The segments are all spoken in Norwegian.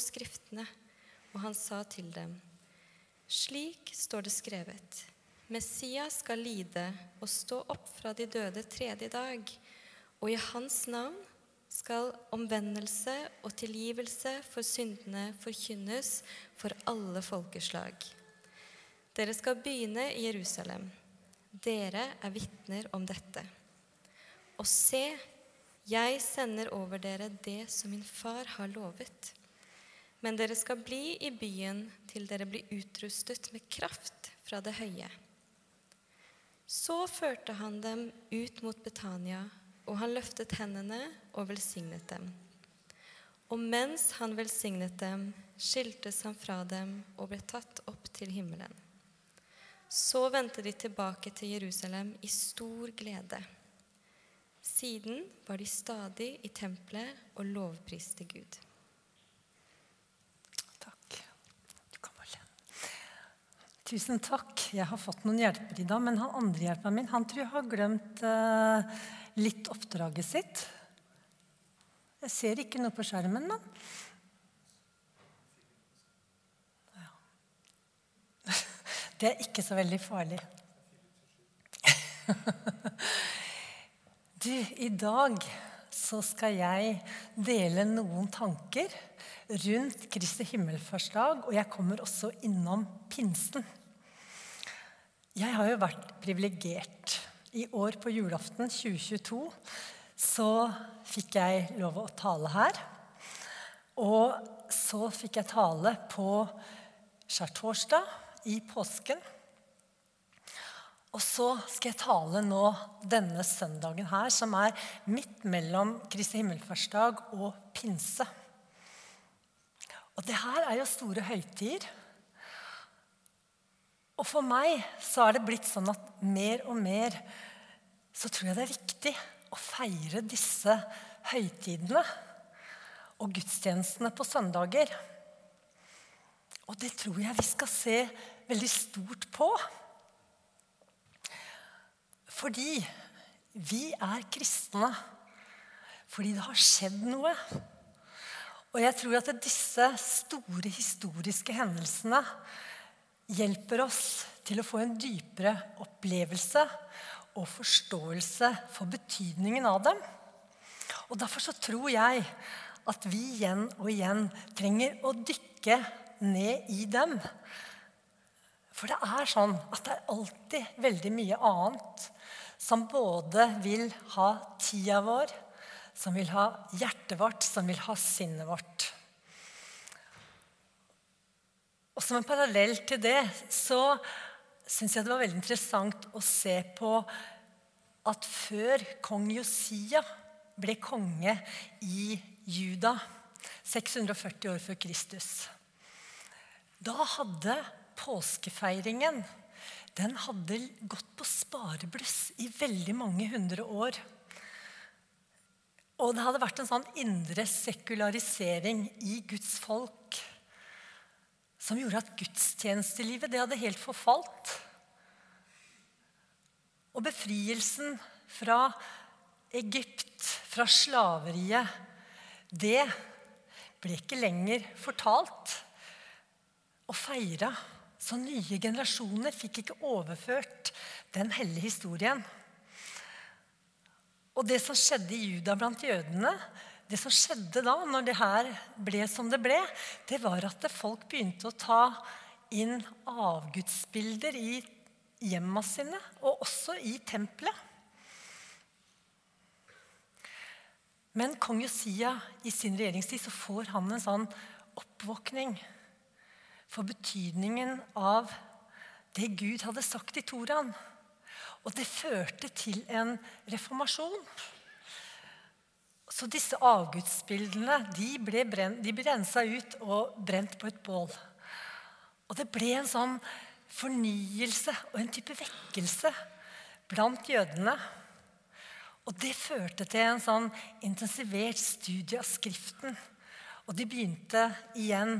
skriftene, og han sa til dem, slik står det skrevet. Messias skal lide og stå opp fra de døde tredje dag, og i hans navn skal omvendelse og tilgivelse for syndene forkynnes for alle folkeslag. Dere skal begynne i Jerusalem. Dere er vitner om dette. Og se, jeg sender over dere det som min far har lovet. Men dere skal bli i byen til dere blir utrustet med kraft fra det høye. Så førte han dem ut mot Betania, og han løftet hendene og velsignet dem. Og mens han velsignet dem, skiltes han fra dem og ble tatt opp til himmelen. Så vendte de tilbake til Jerusalem i stor glede. Siden var de stadig i tempelet og lovpriste Gud. Takk. Du kan bare le. Tusen takk. Jeg har fått noen hjelper i dag, men han andre hjelperen min han tror jeg har glemt eh, litt oppdraget sitt. Jeg ser ikke noe på skjermen, men ja. Det er ikke så veldig farlig. Du, i dag så skal jeg dele noen tanker rundt Kristi himmelfartsdag, og jeg kommer også innom pinsen. Jeg har jo vært privilegert. I år på julaften 2022 så fikk jeg lov å tale her. Og så fikk jeg tale på skjærtorsdag i påsken. Og så skal jeg tale nå denne søndagen her, som er midt mellom Kristi himmelfartsdag og pinse. Og det her er jo store høytider. Og for meg så er det blitt sånn at mer og mer så tror jeg det er viktig å feire disse høytidene og gudstjenestene på søndager. Og det tror jeg vi skal se veldig stort på. Fordi vi er kristne. Fordi det har skjedd noe. Og jeg tror at disse store historiske hendelsene hjelper oss til å få en dypere opplevelse og forståelse for betydningen av dem. Og Derfor så tror jeg at vi igjen og igjen trenger å dykke ned i dem. For det er sånn at det er alltid veldig mye annet som både vil ha tida vår, som vil ha hjertet vårt, som vil ha sinnet vårt. Og Som en parallell til det så syns jeg det var veldig interessant å se på at før kong Josia ble konge i Juda, 640 år før Kristus Da hadde påskefeiringen den hadde gått på sparebluss i veldig mange hundre år. Og det hadde vært en sånn indre sekularisering i Guds folk som gjorde at gudstjenestelivet det hadde helt forfalt. Og befrielsen fra Egypt, fra slaveriet, det ble ikke lenger fortalt og feira. Så nye generasjoner fikk ikke overført den hellige historien. Og det som skjedde i Juda blant jødene, det som skjedde da, når det her ble som det ble, det var at folk begynte å ta inn avgudsbilder i hjemma sine, og også i tempelet. Men kong Josia i sin regjeringstid så får han en sånn oppvåkning for betydningen av det Gud hadde sagt i Toraen. Og det førte til en reformasjon. Så disse avgudsbildene de ble, brent, de ble rensa ut og brent på et bål. Og det ble en sånn fornyelse og en type vekkelse blant jødene. Og det førte til en sånn intensivert studie av Skriften. Og de begynte igjen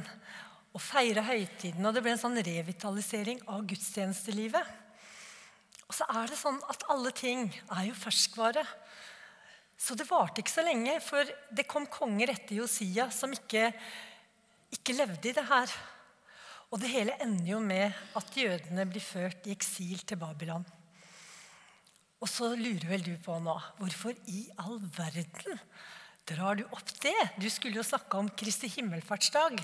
å feire høytiden, og det ble en sånn revitalisering av gudstjenestelivet. Og så er det sånn at alle ting er jo ferskvare. Så det varte ikke så lenge, for det kom konger etter Josia som ikke ikke levde i det her. Og det hele ender jo med at jødene blir ført i eksil til Babylon. Og så lurer vel du på nå hvorfor i all verden drar du opp det? Du skulle jo snakke om Kristi himmelfartsdag.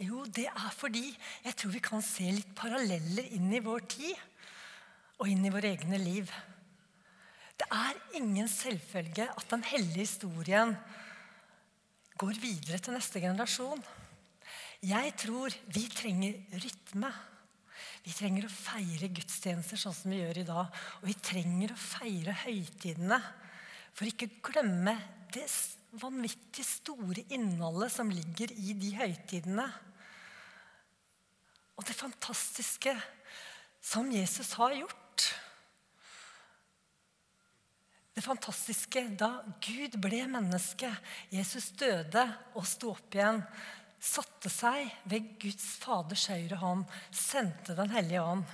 Jo, det er fordi jeg tror vi kan se litt paralleller inn i vår tid og inn i våre egne liv. Det er ingen selvfølge at den hellige historien går videre til neste generasjon. Jeg tror vi trenger rytme. Vi trenger å feire gudstjenester sånn som vi gjør i dag. Og vi trenger å feire høytidene for ikke å glemme det vanvittig store innholdet som ligger i de høytidene. Og det fantastiske som Jesus har gjort. Det fantastiske da Gud ble menneske, Jesus døde og sto opp igjen, satte seg ved Guds Faders høyre hånd, sendte Den hellige ånd.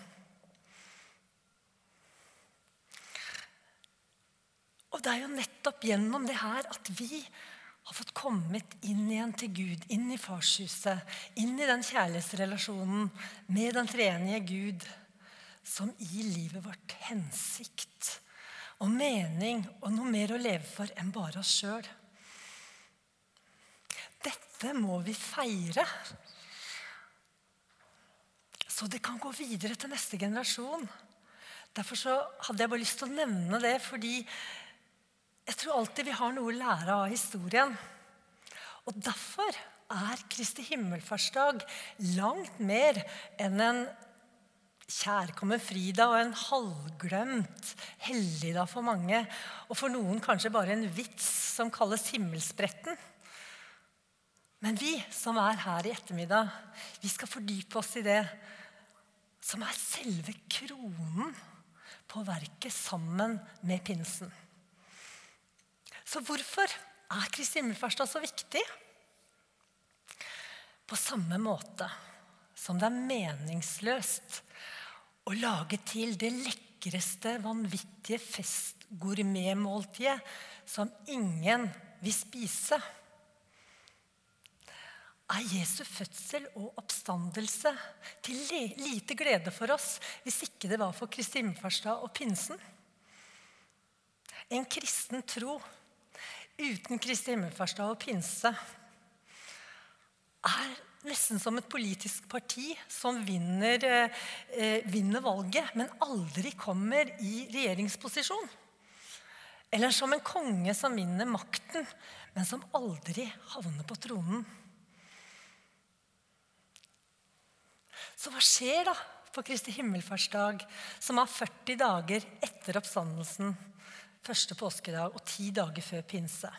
Og det er jo nettopp gjennom det her at vi har fått kommet inn igjen til Gud, inn i farshuset, inn i den kjærlighetsrelasjonen med den treenige Gud, som gir livet vårt hensikt og mening og noe mer å leve for enn bare oss sjøl. Dette må vi feire. Så det kan gå videre til neste generasjon. Derfor hadde jeg bare lyst til å nevne det, fordi jeg tror alltid vi har noe å lære av historien. Og derfor er Kristi himmelfartsdag langt mer enn en kjærkommen Frida og en halvglemt helligdag for mange. Og for noen kanskje bare en vits som kalles himmelspretten. Men vi som er her i ettermiddag, vi skal fordype oss i det som er selve kronen på verket sammen med pinsen. Så hvorfor er Kristi himmelfartsdag så viktig? På samme måte som det er meningsløst å lage til det lekreste, vanvittige festgourmetmåltidet som ingen vil spise. Er Jesu fødsel og oppstandelse til lite glede for oss hvis ikke det var for Kristi himmelfartsdag og pinsen? En kristen tro uten Kristi himmelfartsdag og pinse er nesten som et politisk parti som vinner, eh, vinner, valget, men aldri kommer i regjeringsposisjon. Eller som en konge som vinner makten, men som aldri havner på tronen. Så hva skjer da på Kristi himmelfartsdag, som er 40 dager etter oppstandelsen, første påskedag og ti dager før pinse?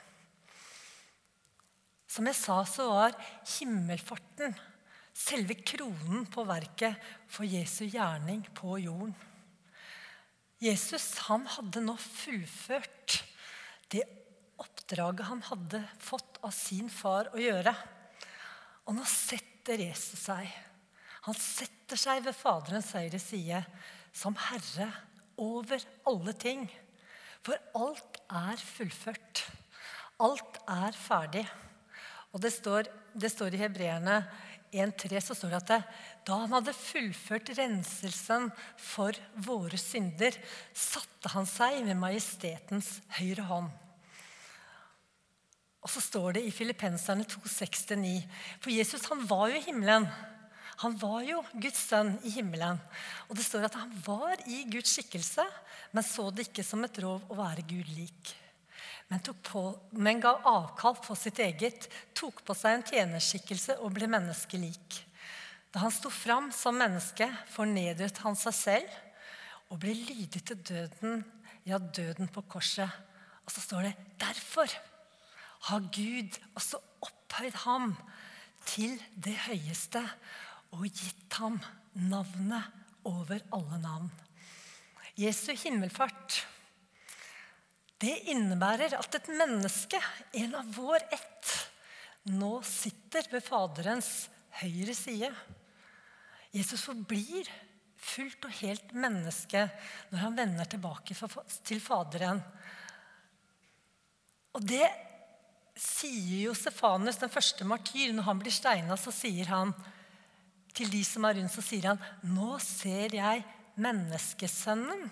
Som jeg sa, så var himmelfarten selve kronen på verket for Jesu gjerning på jorden. Jesus han hadde nå fullført det oppdraget han hadde fått av sin far å gjøre. Og nå setter Jesus seg. Han setter seg ved Faderens høyre side som Herre over alle ting. For alt er fullført. Alt er ferdig. Og det står, det står i Hebreerne 1,3 så står det at det, da han hadde fullført renselsen for våre synder, satte han seg ved majestetens høyre hånd. Og så står det i Filippenserne 2,6-9. For Jesus han var jo i himmelen. Han var jo Guds sønn i himmelen. Og det står at han var i Guds skikkelse, men så det ikke som et rov å være Gud lik men, på, men ga avkall på sitt eget, tok på seg en tjenerskikkelse og ble menneskelik. Da han sto fram som menneske, fornedret han seg selv og ble lydig til døden, ja, døden på korset. Og så står det derfor har Gud også opphøyd ham til det høyeste og gitt ham navnet over alle navn. Jesu himmelfart det innebærer at et menneske, en av vår ett, nå sitter ved Faderens høyre side. Jesus forblir fullt og helt menneske når han vender tilbake til Faderen. Og det sier jo Stefanus, den første martyr, når han blir steina, så sier han til de som er rundt, så sier han Nå ser jeg menneskesønnen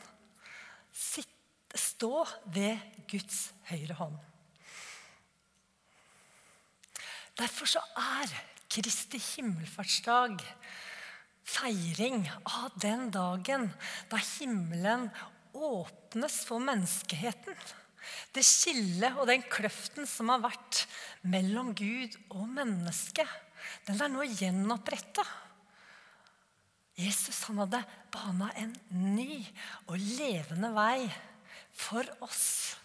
stå ved Guds høyre hånd. Derfor så er Kristi himmelfartsdag feiring av den dagen da himmelen åpnes for menneskeheten. Det skillet og den kløften som har vært mellom Gud og menneske, den er nå gjenoppretta. Jesus han hadde bana en ny og levende vei for oss.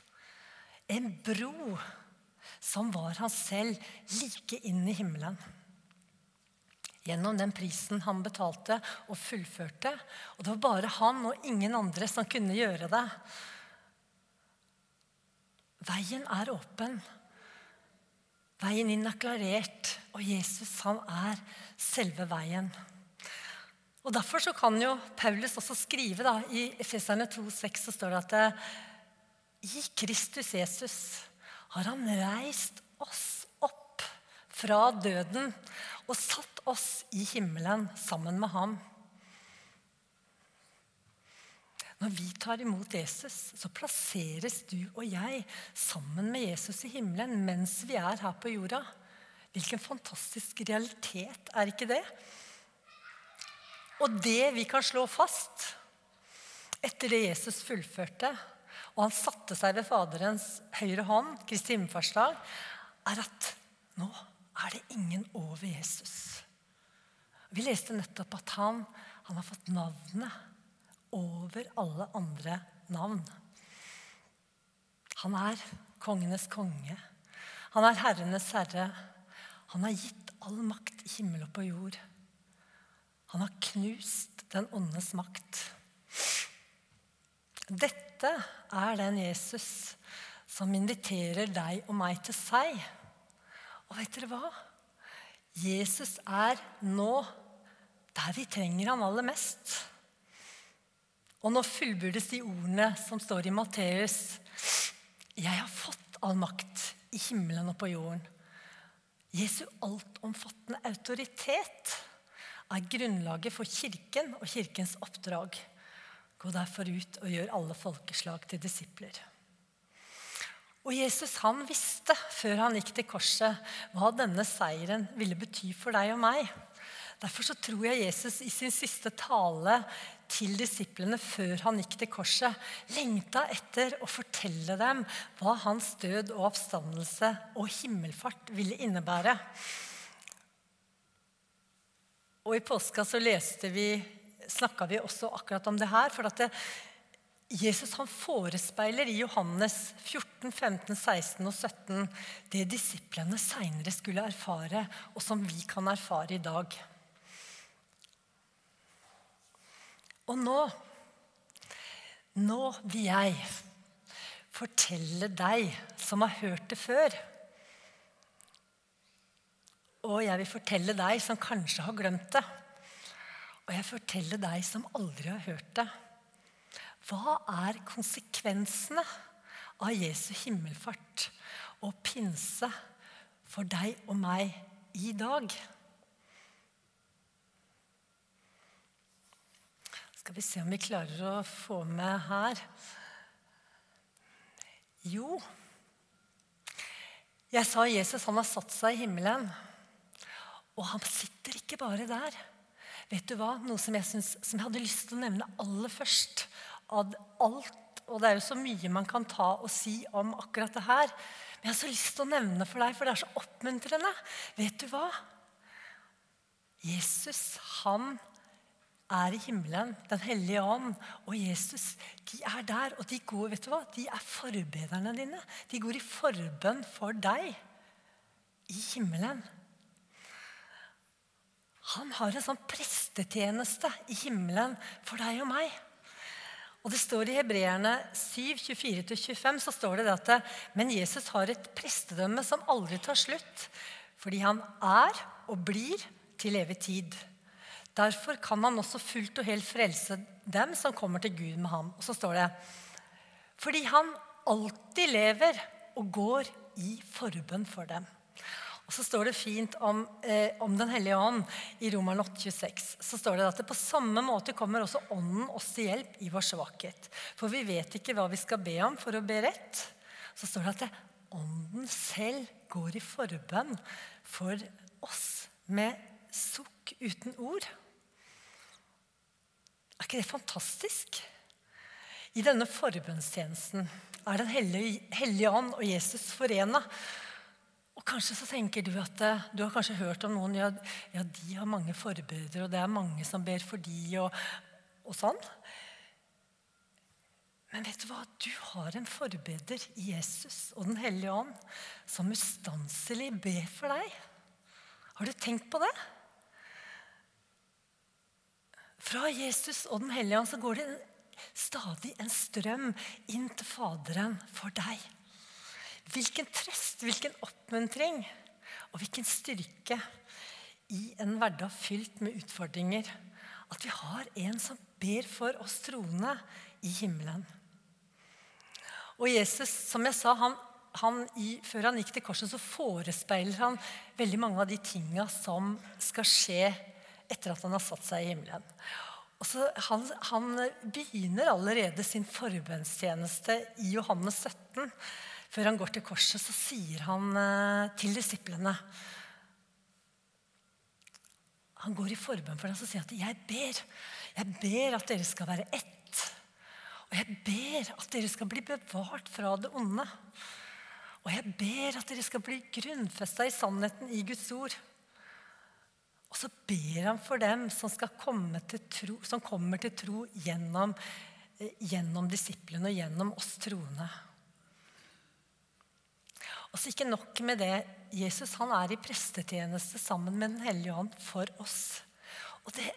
En bro som var han selv like inn i himmelen. Gjennom den prisen han betalte og fullførte. Og det var bare han og ingen andre som kunne gjøre det. Veien er åpen. Veien inn er klarert, og Jesus han er selve veien. Og Derfor så kan jo Paulus også skrive da, i Efeserne 2,6 så står det at eh, i Kristus Jesus har han reist oss opp fra døden og satt oss i himmelen sammen med ham. Når vi tar imot Jesus, så plasseres du og jeg sammen med Jesus i himmelen mens vi er her på jorda. Hvilken fantastisk realitet er ikke det? Og det vi kan slå fast etter det Jesus fullførte, og han satte seg ved Faderens høyre hånd, Kristi himmelfartsdag, er at nå er det ingen over Jesus. Vi leste nettopp at han, han har fått navnet over alle andre navn. Han er kongenes konge. Han er herrenes herre. Han har gitt all makt i himmel og på jord. Han har knust den åndes makt. Dette er den Jesus som inviterer deg og meg til seg. Og vet dere hva? Jesus er nå der vi trenger han aller mest. Og nå fullbyrdes de ordene som står i Matteus. Jeg har fått all makt i himmelen og på jorden. Jesu altomfattende autoritet er grunnlaget for Kirken og Kirkens oppdrag. Gå derfor ut og gjør alle folkeslag til disipler. Og Jesus han visste før han gikk til korset, hva denne seieren ville bety for deg og meg. Derfor så tror jeg Jesus i sin siste tale til disiplene før han gikk til korset, lengta etter å fortelle dem hva hans død og oppstandelse og himmelfart ville innebære. Og I påska så leste vi snakka vi også akkurat om det her. For at det, Jesus han forespeiler i Johannes 14, 15, 16 og 17 det disiplene seinere skulle erfare, og som vi kan erfare i dag. Og nå Nå vil jeg fortelle deg som har hørt det før. Og jeg vil fortelle deg som kanskje har glemt det. Og jeg forteller deg som aldri har hørt det. Hva er konsekvensene av Jesu himmelfart og pinse for deg og meg i dag? Skal vi se om vi klarer å få med her. Jo Jeg sa Jesus han har satt seg i himmelen. Og han sitter ikke bare der. Vet du hva? Noe som jeg, synes, som jeg hadde lyst til å nevne aller først. Av alt, og det er jo så mye man kan ta og si om akkurat det her. Men jeg har så lyst til å nevne for deg, for det er så oppmuntrende. Vet du hva? Jesus, han er i himmelen, Den hellige ånd og Jesus. De er der, og de går, vet du hva? De er forbederne dine. De går i forbønn for deg i himmelen. Han har en sånn prestetjeneste i himmelen for deg og meg. Og det står I Hebreerne 7, 24-25 så står det at men Jesus har et prestedømme som aldri tar slutt, fordi han er og blir til evig tid. Derfor kan han også fullt og helt frelse dem som kommer til Gud med ham. Og så står det fordi han alltid lever og går i forbønn for dem. Og så står det fint om, eh, om Den hellige ånd i Romerne 8,26. Så står det at det på samme måte kommer også Ånden oss til hjelp i vår svakhet. For vi vet ikke hva vi skal be om for å be rett. Så står det at det, Ånden selv går i forbønn for oss med sukk uten ord. Er ikke det fantastisk? I denne forbønnstjenesten er Den hellige ånd og Jesus forena. Og kanskje så tenker Du at eh, du har kanskje hørt om noen ja, ja de har mange forbedere, og det er mange som ber for de, og, og sånn. Men vet du hva? Du har en forbeder i Jesus og Den hellige ånd som ustanselig ber for deg. Har du tenkt på det? Fra Jesus og Den hellige ånd så går det stadig en strøm inn til Faderen for deg. Hvilken trøst, hvilken oppmuntring og hvilken styrke i en hverdag fylt med utfordringer. At vi har en som ber for oss troende i himmelen. Og Jesus, som jeg sa, han, han i, før han gikk til korset, så forespeiler han veldig mange av de tinga som skal skje etter at han har satt seg i himmelen. Og så han, han begynner allerede sin forbønnstjeneste i Johannes 17 før han går til korset, så sier han eh, til disiplene Han går i forbønn for dem og sier at 'jeg ber'. Jeg ber at dere skal være ett. Og jeg ber at dere skal bli bevart fra det onde. Og jeg ber at dere skal bli grunnfesta i sannheten i Guds ord. Og så ber han for dem som, tro, som kommer til tro gjennom, eh, gjennom disiplene og gjennom oss troende. Og så Ikke nok med det. Jesus han er i prestetjeneste sammen med Den hellige ånd for oss. Og det,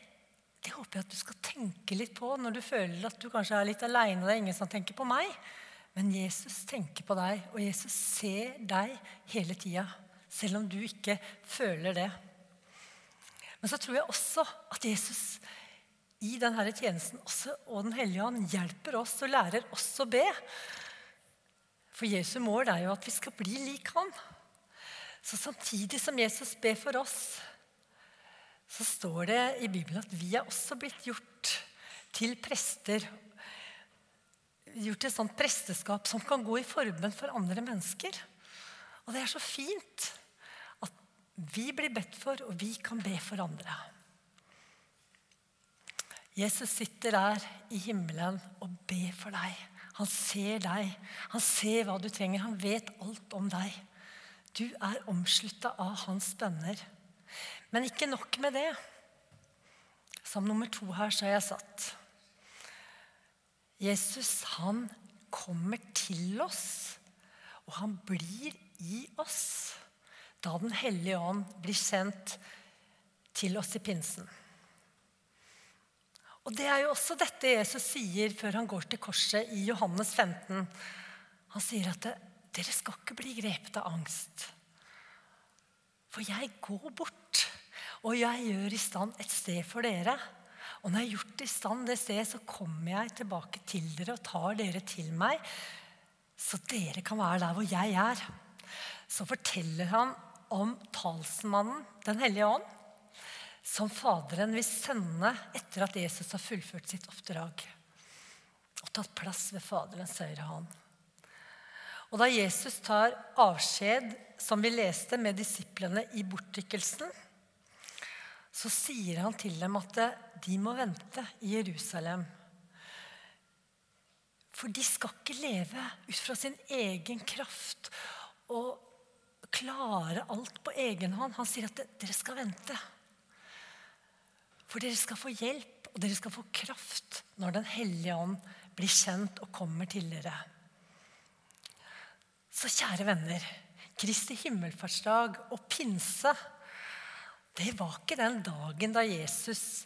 det, håper jeg at du skal tenke litt på når du føler at du kanskje er litt aleine. Det er ingen som tenker på meg. Men Jesus tenker på deg, og Jesus ser deg hele tida. Selv om du ikke føler det. Men så tror jeg også at Jesus i denne tjenesten også, og Den hellige ånd hjelper oss og lærer oss å be. For Jesu mål er jo at vi skal bli lik han. Så samtidig som Jesus ber for oss, så står det i Bibelen at vi er også blitt gjort til prester. Gjort til et sånt presteskap som kan gå i forbønn for andre mennesker. Og det er så fint at vi blir bedt for, og vi kan be for andre. Jesus sitter der i himmelen og ber for deg. Han ser deg. Han ser hva du trenger. Han vet alt om deg. Du er omslutta av hans bønner. Men ikke nok med det. Som nummer to her så har jeg satt. Jesus, han kommer til oss, og han blir i oss da Den hellige ånd blir sendt til oss i pinsen. Og Det er jo også dette Jesus sier før han går til korset i Johannes 15. Han sier at dere skal ikke bli grepet av angst. For jeg går bort, og jeg gjør i stand et sted for dere. Og når jeg har gjort i stand det stedet, så kommer jeg tilbake til dere og tar dere til meg, så dere kan være der hvor jeg er. Så forteller han om talsmannen, Den hellige ånd, som Faderen vil sende etter at Jesus har fullført sitt oppdrag og tatt plass ved Faderens høyre hånd. Og da Jesus tar avskjed, som vi leste, med disiplene i bortrykkelsen, så sier han til dem at de må vente i Jerusalem. For de skal ikke leve ut fra sin egen kraft og klare alt på egen hånd. Han sier at dere skal vente. For dere skal få hjelp, og dere skal få kraft når Den hellige ånd blir kjent og kommer til dere. Så kjære venner, Kristi himmelfartsdag og pinse, det var ikke den dagen da Jesus,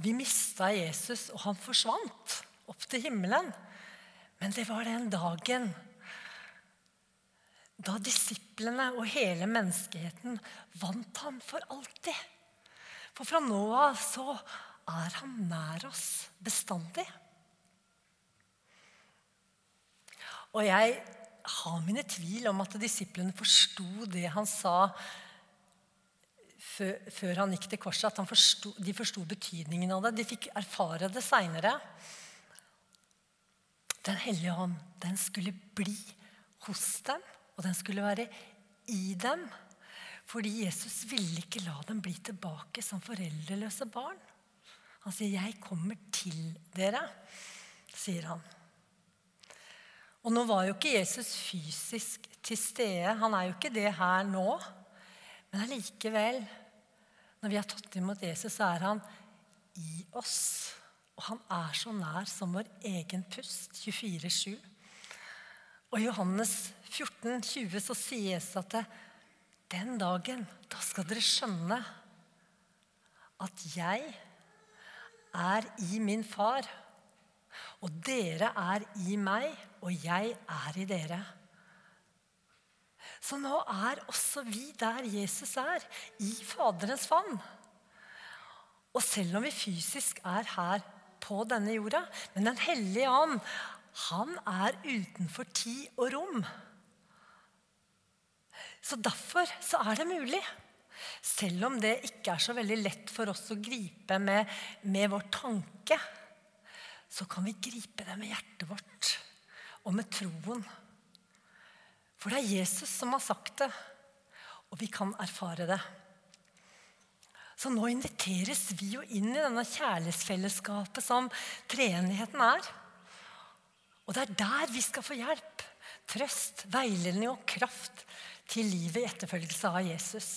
vi mista Jesus, og han forsvant opp til himmelen. Men det var den dagen da disiplene og hele menneskeheten vant ham for alltid. For fra nå av så er han nær oss bestandig. Og jeg har mine tvil om at disiplene forsto det han sa før, han gikk til korset. At forstod, de forsto betydningen av det. De fikk erfare det seinere. Den hellige hånd, den skulle bli hos dem, og den skulle være i dem. Fordi Jesus ville ikke la dem bli tilbake som foreldreløse barn. Han sier, 'Jeg kommer til dere', sier han. Og nå var jo ikke Jesus fysisk til stede. Han er jo ikke det her nå. Men allikevel, når vi har tatt imot Jesus, så er han i oss. Og han er så nær som vår egen pust. 24-7. Og i Johannes 14, 20 så sier Jesus at det, den dagen, da skal dere skjønne at jeg er i min far, og dere er i meg, og jeg er i dere. Så nå er også vi der Jesus er, i Faderens vann. Og selv om vi fysisk er her på denne jorda, men Den hellige ånd, han er utenfor tid og rom. Så derfor så er det mulig. Selv om det ikke er så veldig lett for oss å gripe med, med vår tanke, så kan vi gripe det med hjertet vårt og med troen. For det er Jesus som har sagt det, og vi kan erfare det. Så nå inviteres vi jo inn i denne kjærlighetsfellesskapet som treenigheten er. Og det er der vi skal få hjelp, trøst, veiledning og kraft til livet i etterfølgelse av Jesus.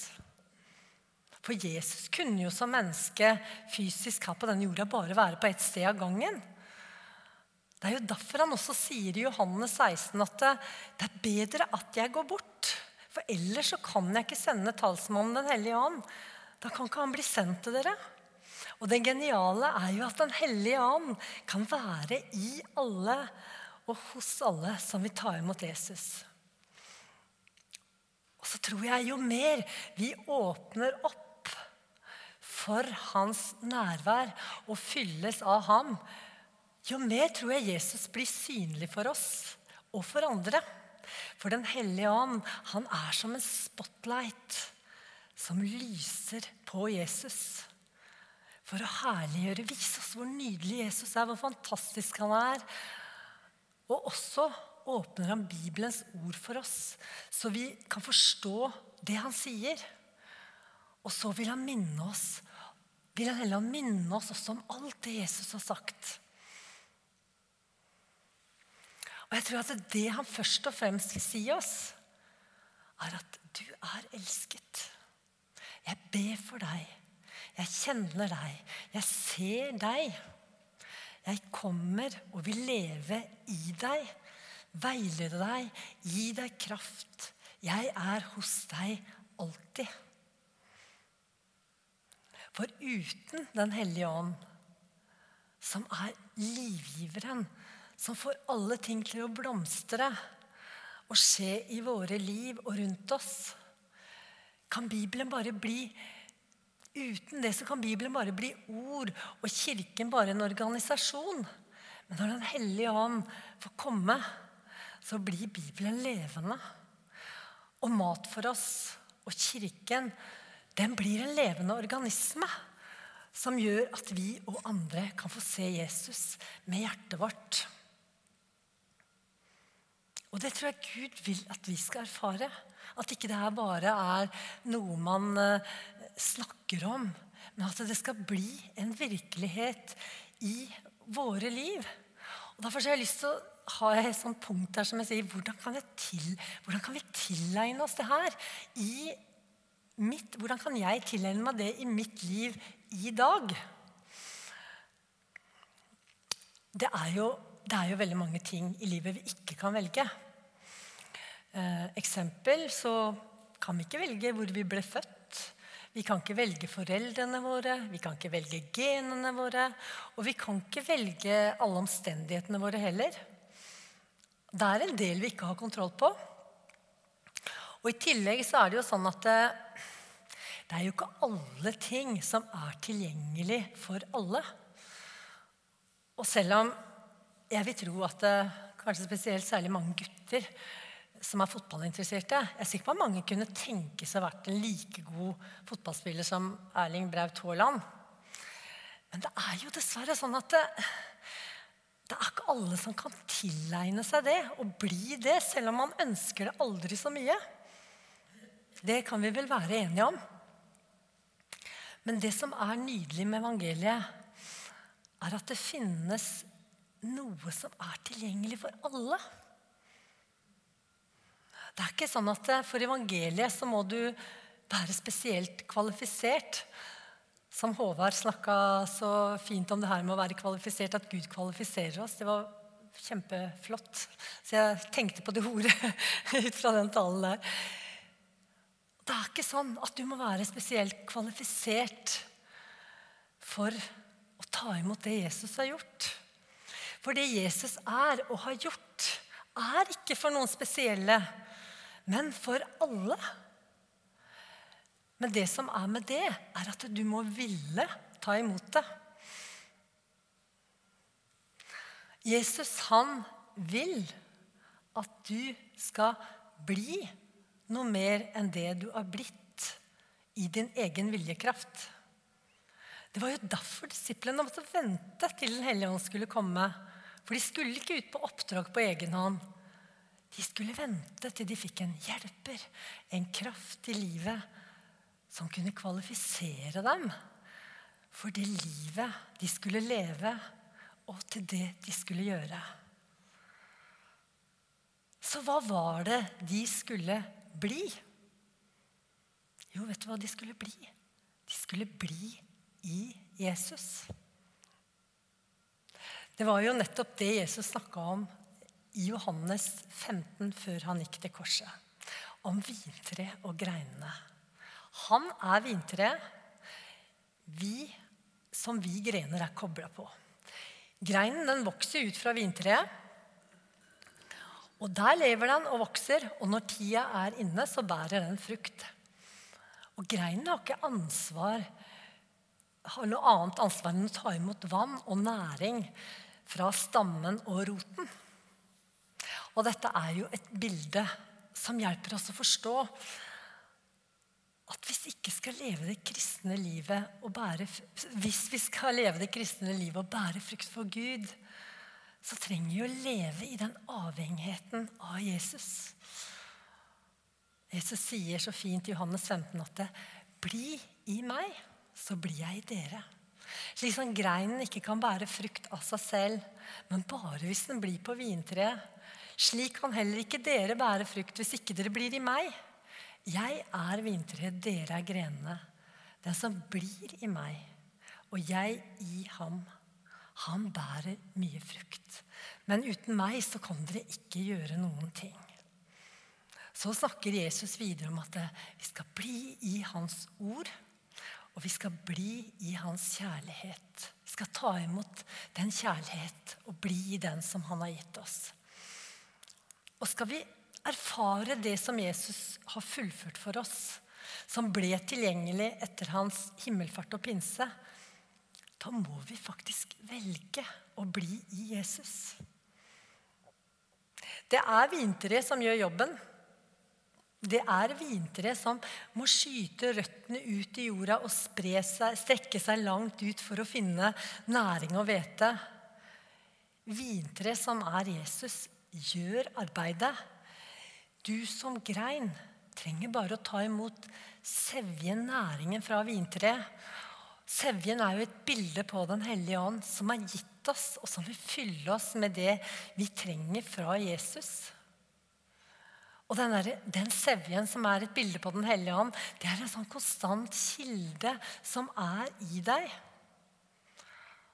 For Jesus kunne jo som menneske fysisk her på denne jorda bare være på ett sted av gangen. Det er jo derfor han også sier i Johannes 16 at det er bedre at jeg går bort. For ellers så kan jeg ikke sende talsmannen Den hellige ånd. Da kan ikke han bli sendt til dere. Og det geniale er jo at Den hellige ånd kan være i alle og hos alle som vil ta imot Jesus. Og så tror jeg jo mer vi åpner opp for hans nærvær og fylles av ham, jo mer tror jeg Jesus blir synlig for oss og for andre. For Den hellige ånd, han er som en spotlight som lyser på Jesus. For å herliggjøre, vise oss hvor nydelig Jesus er, hvor fantastisk han er. Og også åpner han Bibelens ord for oss, så vi kan forstå det han sier. Og så vil han minne oss vil han heller minne oss også om alt det Jesus har sagt. Og jeg tror at det han først og fremst vil si oss, er at du er elsket. Jeg ber for deg. Jeg kjenner deg. Jeg ser deg. Jeg kommer og vil leve i deg veilede deg, gi deg kraft. Jeg er hos deg alltid. For uten Den hellige ånd, som er livgiveren, som får alle ting til å blomstre og skje i våre liv og rundt oss, kan Bibelen bare bli Uten det så kan Bibelen bare bli ord og Kirken bare en organisasjon. Men når Den hellige ånd får komme, så blir Bibelen levende. Og mat for oss og kirken, den blir en levende organisme som gjør at vi og andre kan få se Jesus med hjertet vårt. Og det tror jeg Gud vil at vi skal erfare. At ikke det her bare er noe man eh, snakker om, men at det skal bli en virkelighet i våre liv. Og Derfor har jeg lyst til å har jeg et sånt punkt her som jeg sier hvordan kan, til, hvordan kan vi tilegne oss det her? I mitt, hvordan kan jeg tilegne meg det i mitt liv i dag? Det er jo, det er jo veldig mange ting i livet vi ikke kan velge. Eh, eksempel så kan vi ikke velge hvor vi ble født. Vi kan ikke velge foreldrene våre, vi kan ikke velge genene våre. Og vi kan ikke velge alle omstendighetene våre heller. Det er en del vi ikke har kontroll på. Og I tillegg så er det jo sånn at det, det er jo ikke alle ting som er tilgjengelig for alle. Og selv om jeg vil tro at det, kanskje spesielt særlig mange gutter som er fotballinteresserte. Jeg er sikker på at mange kunne tenke seg å vært en like god fotballspiller som Erling Braut Haaland. Men det er jo dessverre sånn at det, det er ikke alle som kan tilegne seg det og bli det, selv om man ønsker det aldri så mye. Det kan vi vel være enige om. Men det som er nydelig med evangeliet, er at det finnes noe som er tilgjengelig for alle. Det er ikke sånn at for evangeliet så må du være spesielt kvalifisert. Som Håvard snakka så fint om det her med å være kvalifisert, at Gud kvalifiserer oss. Det var kjempeflott. Så jeg tenkte på det ordet ut fra den talen der. Det er ikke sånn at du må være spesielt kvalifisert for å ta imot det Jesus har gjort. For det Jesus er og har gjort, er ikke for noen spesielle men for alle. Men det som er med det, er at du må ville ta imot det. Jesus, han vil at du skal bli noe mer enn det du har blitt i din egen viljekraft. Det var jo derfor disiplene måtte vente til Den hellige ånd skulle komme. For de skulle ikke ut på oppdrag på egen hånd. De skulle vente til de fikk en hjelper, en kraft i livet som kunne kvalifisere dem for det livet de skulle leve, og til det de skulle gjøre. Så hva var det de skulle bli? Jo, vet du hva de skulle bli? De skulle bli i Jesus. Det var jo nettopp det Jesus snakka om i Johannes 15 før han gikk til korset. Om vintre og greinene. Han er vintreet vi, som vi grener er kobla på. Greinen den vokser ut fra vintreet. Og der lever den og vokser, og når tida er inne, så bærer den frukt. Og greinen har ikke ansvar har noe annet ansvar enn å ta imot vann og næring fra stammen og roten. Og dette er jo et bilde som hjelper oss å forstå at hvis, bære, hvis vi skal leve det kristne livet og bære frukt for Gud, så trenger vi å leve i den avhengigheten av Jesus. Jesus sier så fint i Johannes 15 at det, 'Bli i meg, så blir jeg i dere'. Slik som greinen ikke kan bære frukt av seg selv, men bare hvis den blir på vintreet. Slik kan heller ikke dere bære frukt hvis ikke dere blir i meg. Jeg er vintreet, dere er grenene. Den som blir i meg, og jeg i ham, han bærer mye frukt. Men uten meg så kan dere ikke gjøre noen ting. Så snakker Jesus videre om at vi skal bli i hans ord. Og vi skal bli i hans kjærlighet. Vi skal ta imot den kjærlighet og bli i den som han har gitt oss. Og skal vi erfare det som Jesus har fullført for oss, som ble tilgjengelig etter hans himmelfart og pinse, da må vi faktisk velge å bli i Jesus. Det er vintre som gjør jobben. Det er vintre som må skyte røttene ut i jorda og seg, strekke seg langt ut for å finne næring og hvete. Vintre som er Jesus, gjør arbeidet. Du som grein trenger bare å ta imot sevjen, næringen fra vintreet. Sevjen er jo et bilde på Den hellige ånd, som har gitt oss, og som vil fylle oss med det vi trenger fra Jesus. Og den, der, den sevjen som er et bilde på Den hellige ånd, det er en sånn konstant kilde som er i deg.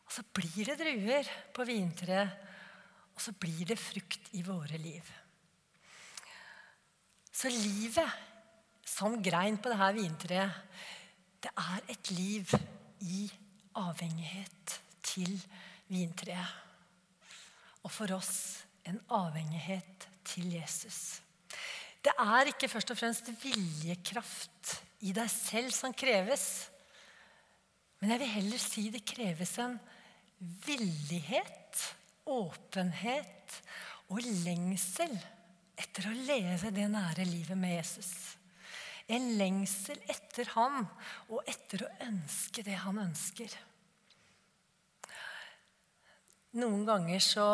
Og så blir det druer på vintreet og så blir det frukt i våre liv. Så livet som grein på dette vintreet, det er et liv i avhengighet til vintreet. Og for oss en avhengighet til Jesus. Det er ikke først og fremst viljekraft i deg selv som kreves. Men jeg vil heller si det kreves en villighet åpenhet og lengsel etter å leve det nære livet med Jesus. En lengsel etter han og etter å ønske det han ønsker. Noen ganger så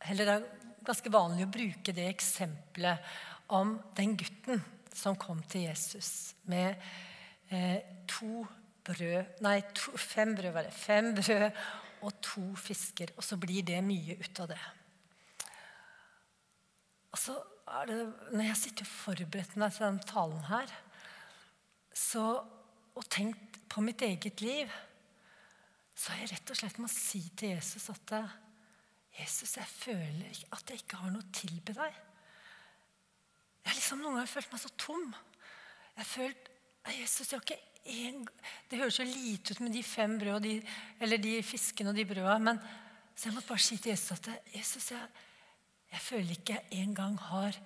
Eller det er ganske vanlig å bruke det eksempelet om den gutten som kom til Jesus med eh, to brød Nei, to, fem brød var det. Fem brød og to fisker. Og så blir det mye ut av det. Og så er det, Når jeg sitter og forbereder meg til denne talen her, så, og tenkt på mitt eget liv, så har jeg rett og slett må si til Jesus at Jesus, jeg føler at jeg ikke har noe å tilby deg. Jeg har liksom noen ganger følt meg så tom. Jeg har følt Jesus, jeg har ikke en, Det høres så lite ut med de fem brød de, eller de fiskene og de brødene. Men så jeg måtte bare si til Jesus at Jesus, jeg, jeg føler ikke jeg engang har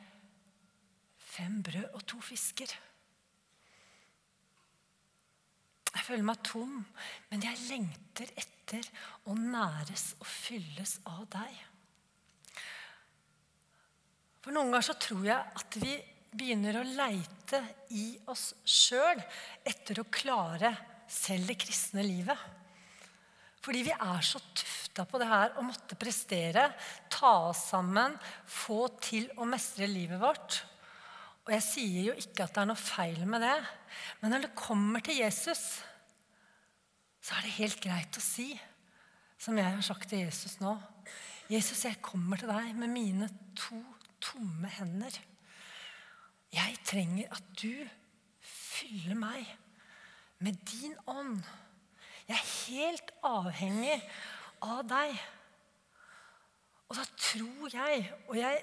fem brød og to fisker. Jeg føler meg tom, men jeg lengter etter å næres og fylles av deg. For noen ganger så tror jeg at vi begynner å leite i oss sjøl etter å klare selv det kristne livet. Fordi vi er så tufta på det her å måtte prestere, ta oss sammen, få til å mestre livet vårt. Og jeg sier jo ikke at det er noe feil med det, men når det kommer til Jesus, så er det helt greit å si, som jeg har sagt til Jesus nå Jesus, jeg kommer til deg med mine to tomme hender. Jeg trenger at du fyller meg med din ånd. Jeg er helt avhengig av deg. Og da tror jeg, og jeg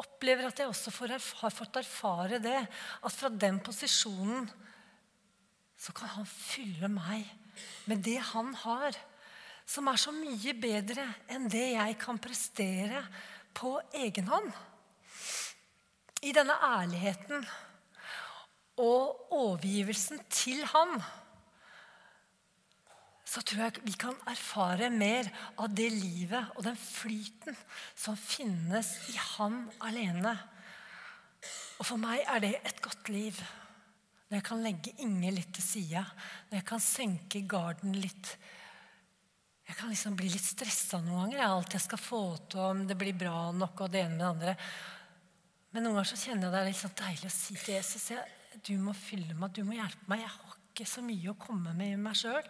opplever at jeg også har fått erfare det, at fra den posisjonen så kan han fylle meg med det han har, som er så mye bedre enn det jeg kan prestere på egen hånd i denne ærligheten og overgivelsen til Han, så tror jeg vi kan erfare mer av det livet og den flyten som finnes i Han alene. Og for meg er det et godt liv. Når jeg kan legge Inge litt til side, når jeg kan senke garden litt. Jeg kan liksom bli litt stressa noen ganger. Jeg alt jeg skal få til, om det blir bra nok, og det ene med det andre. Men noen ganger så kjenner jeg det er litt sånn deilig å si til Jesus jeg, du må fylle meg, du må hjelpe meg. Jeg har ikke så mye å komme med i meg sjøl.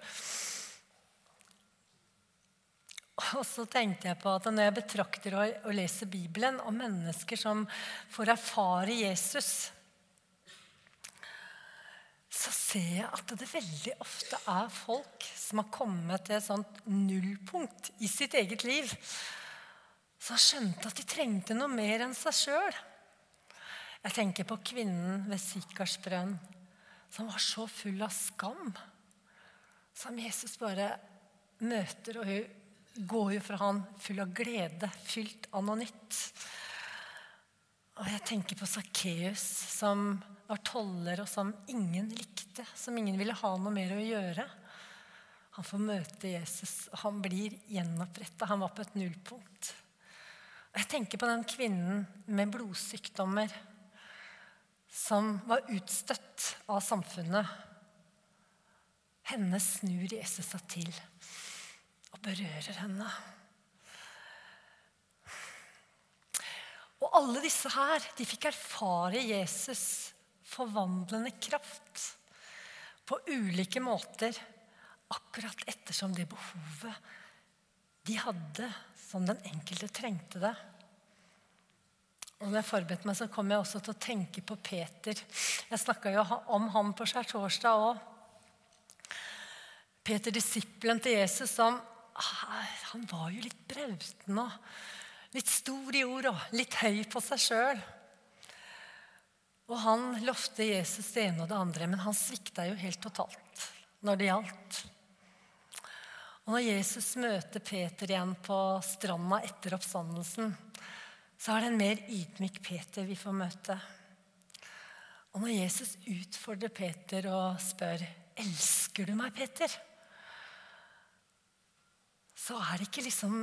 Og så tenkte jeg på at når jeg betrakter og, leser Bibelen om mennesker som får erfare Jesus, så ser jeg at det veldig ofte er folk som har kommet til et sånt nullpunkt i sitt eget liv. Som har skjønt at de trengte noe mer enn seg sjøl. Jeg tenker på kvinnen ved Sikars brønn som var så full av skam. Som Jesus bare møter, og hun går jo fra han full av glede, fylt av noe nytt. Og jeg tenker på Sakkeus, som var toller, og som ingen likte. Som ingen ville ha noe mer å gjøre. Han får møte Jesus, og han blir gjenoppretta. Han var på et nullpunkt. Og jeg tenker på den kvinnen med blodsykdommer som var utstøtt av samfunnet. Henne snur Jesus seg til og berører henne. Og alle disse her de fikk erfare Jesus' forvandlende kraft på ulike måter, akkurat ettersom det behovet de hadde, som den enkelte trengte det. Og når jeg forberedte meg, så kom jeg også til å tenke på Peter. Jeg snakka jo om ham på skjærtorsdag òg. Peter, disippelen til Jesus, som han var jo litt brauten og litt stor i ord og litt høy på seg sjøl. Og han lovte Jesus det ene og det andre, men han svikta jo helt totalt når det gjaldt. Og når Jesus møter Peter igjen på stranda etter oppstandelsen, så er det en mer ydmyk Peter vi får møte. Og når Jesus utfordrer Peter og spør elsker du meg, Peter, så er det ikke liksom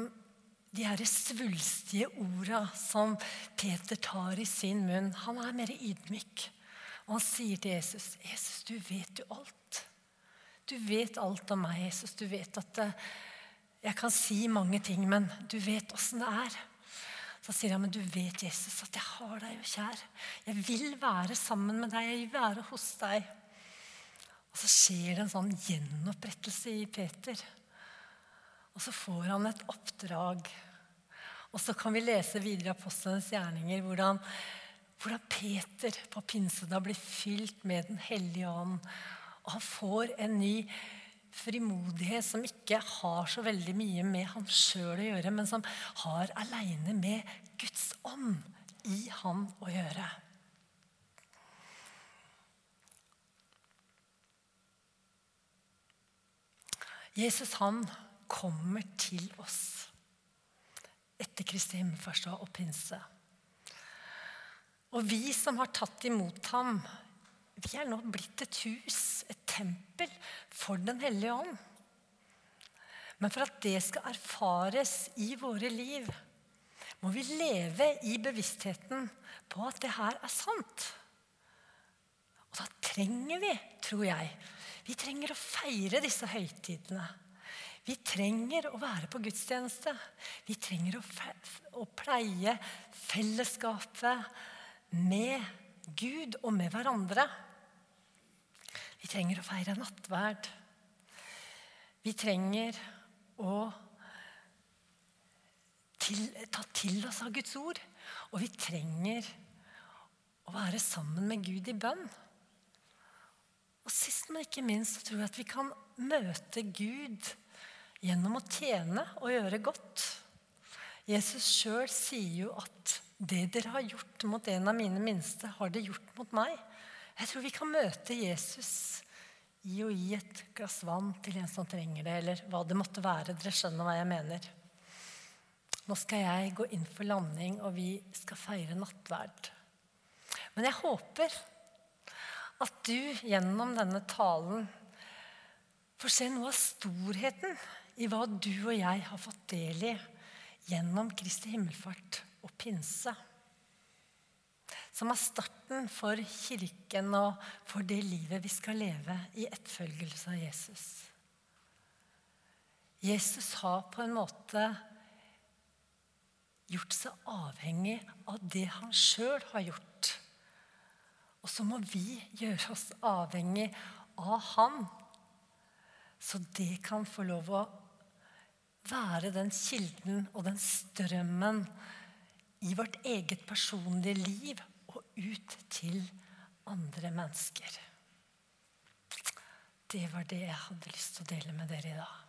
de her svulstige orda som Peter tar i sin munn. Han er mer ydmyk. Og han sier til Jesus, 'Jesus, du vet jo alt.' Du vet alt om meg, Jesus. Du vet at eh, jeg kan si mange ting, men du vet åssen det er. Så sier han, men du vet, Jesus, at jeg har deg jo kjær. Jeg vil være sammen med deg. Jeg vil være hos deg. Og så skjer det en sånn gjenopprettelse i Peter. Og så får han et oppdrag. Og så kan vi lese videre i Apostlenes gjerninger hvordan, hvordan Peter på pinsedag blir fylt med Den hellige ånd. Og han får en ny frimodighet som ikke har så veldig mye med han sjøl å gjøre, men som har aleine med Guds ånd i han å gjøre. Jesus han kommer til oss etter Kristi himmelfartsdag og pinse. Og vi som har tatt imot ham, vi er nå blitt et hus, et tempel, for Den hellige ånd. Men for at det skal erfares i våre liv, må vi leve i bevisstheten på at det her er sant. Og da trenger vi, tror jeg, vi trenger å feire disse høytidene. Vi trenger å være på gudstjeneste. Vi trenger å, å pleie fellesskapet med Gud og med hverandre. Vi trenger å feire nattverd. Vi trenger å til, ta til oss av Guds ord. Og vi trenger å være sammen med Gud i bønn. Og sist, men ikke minst, så tror jeg at vi kan møte Gud gjennom å tjene og gjøre godt. Jesus sjøl sier jo at 'det dere har gjort mot en av mine minste, har dere gjort mot meg'. Jeg tror vi kan møte Jesus i å gi et glass vann til en som trenger det, eller hva det måtte være. Dere skjønner hva jeg mener. Nå skal jeg gå inn for landing, og vi skal feire nattverd. Men jeg håper at du gjennom denne talen får se noe av storheten i hva du og jeg har fått del i gjennom Kristi himmelfart og pinse som er starten for kirken og for det livet vi skal leve i etterfølgelse av Jesus. Jesus har på en måte gjort seg avhengig av det han sjøl har gjort. Og så må vi gjøre oss avhengig av han, så det kan få lov å være den kilden og den strømmen i vårt eget personlige liv og ut til andre mennesker. Det var det jeg hadde lyst til å dele med dere i dag.